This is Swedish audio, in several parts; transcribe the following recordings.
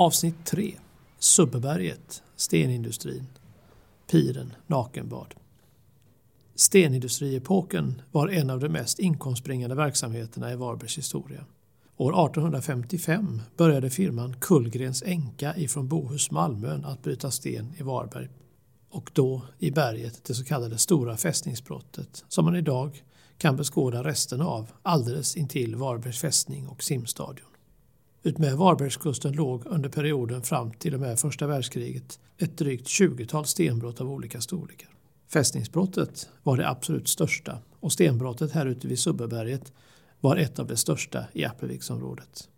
Avsnitt 3 Subberget, stenindustrin, piren, nakenbad. Stenindustriepoken var en av de mest inkomstbringande verksamheterna i Varbergs historia. År 1855 började firman Kullgrens Enka ifrån Bohus Malmön att bryta sten i Varberg och då i berget det så kallade Stora fästningsbrottet som man idag kan beskåda resten av alldeles intill Varbergs fästning och simstadion. Utmed Varbergskusten låg under perioden fram till och med första världskriget ett drygt 20-tal stenbrott av olika storlekar. Fästningsbrottet var det absolut största och stenbrottet här ute vid Subbeberget var ett av de största i Appelviksområdet.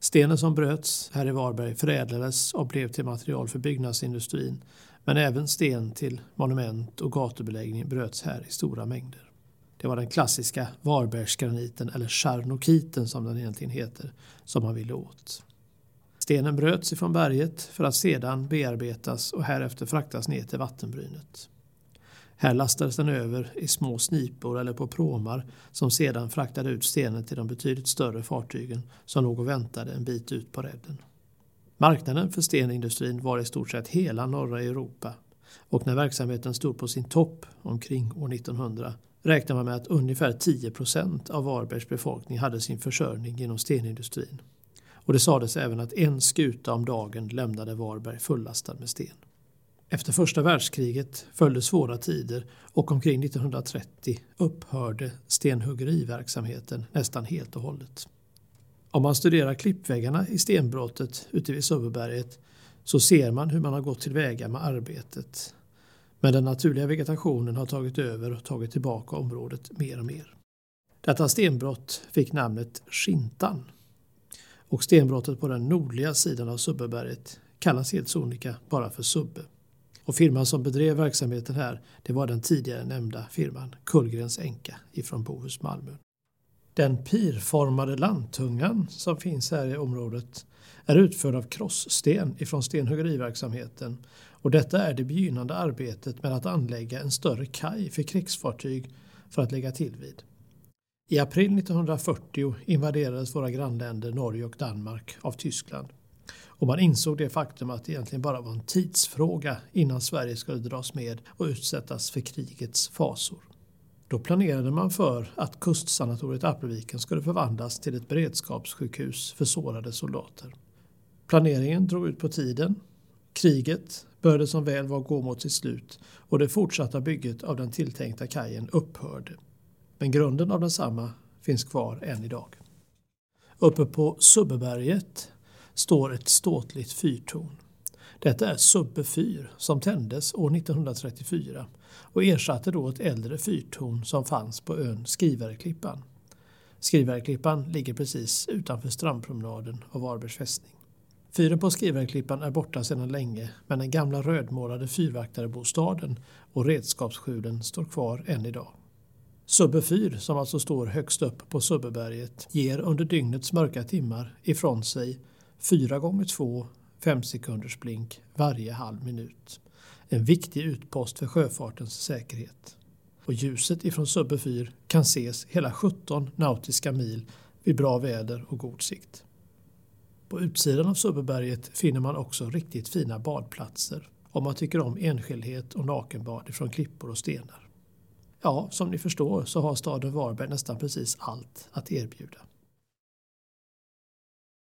Stenen som bröts här i Varberg förädlades och blev till material för byggnadsindustrin men även sten till monument och gatubeläggning bröts här i stora mängder. Det var den klassiska Varbergsgraniten eller charnokiten som den egentligen heter som man ville åt. Stenen bröts ifrån berget för att sedan bearbetas och härefter fraktas ner till vattenbrynet. Här lastades den över i små snipor eller på pråmar som sedan fraktade ut stenen till de betydligt större fartygen som låg och väntade en bit ut på redden. Marknaden för stenindustrin var i stort sett hela norra Europa och när verksamheten stod på sin topp omkring år 1900 räknar man med att ungefär 10 procent av Varbergs befolkning hade sin försörjning genom stenindustrin. Och det sades även att en skuta om dagen lämnade Varberg fullastad med sten. Efter första världskriget följde svåra tider och omkring 1930 upphörde stenhuggeriverksamheten nästan helt och hållet. Om man studerar klippväggarna i stenbrottet ute vid Subbeberget så ser man hur man har gått tillväga med arbetet. Men den naturliga vegetationen har tagit över och tagit tillbaka området mer och mer. Detta stenbrott fick namnet Skintan. Och stenbrottet på den nordliga sidan av Subbeberget kallas helt sonika bara för Subbe. Och firman som bedrev verksamheten här det var den tidigare nämnda firman Kullgrens Enka ifrån Bohus Malmö. Den pirformade landtungan som finns här i området är utförd av krosssten ifrån stenhuggeriverksamheten och detta är det begynnande arbetet med att anlägga en större kaj för krigsfartyg för att lägga till vid. I april 1940 invaderades våra grannländer Norge och Danmark av Tyskland och man insåg det faktum att det egentligen bara var en tidsfråga innan Sverige skulle dras med och utsättas för krigets fasor. Då planerade man för att kustsanatoriet Appelviken skulle förvandlas till ett beredskapssjukhus för sårade soldater. Planeringen drog ut på tiden. Kriget började som väl var gå mot sitt slut och det fortsatta bygget av den tilltänkta kajen upphörde. Men grunden av densamma finns kvar än idag. Uppe på Subbeberget står ett ståtligt fyrtorn. Detta är Subbe fyr som tändes år 1934 och ersatte då ett äldre fyrtorn som fanns på ön Skrivareklippan. Skrivareklippan ligger precis utanför strandpromenaden av Varbergs fästning. Fyren på Skrivareklippan är borta sedan länge men den gamla rödmålade fyrvaktarbostaden och redskapsskjulen står kvar än idag. Subbe fyr, som alltså står högst upp på Subbeberget, ger under dygnets mörka timmar ifrån sig 4 gånger 2 5 sekunders blink varje halv minut. En viktig utpost för sjöfartens säkerhet. Och ljuset ifrån Subbe fyr kan ses hela 17 nautiska mil vid bra väder och god sikt. På utsidan av Subbeberget finner man också riktigt fina badplatser om man tycker om enskildhet och nakenbad ifrån klippor och stenar. Ja, som ni förstår så har staden Varberg nästan precis allt att erbjuda.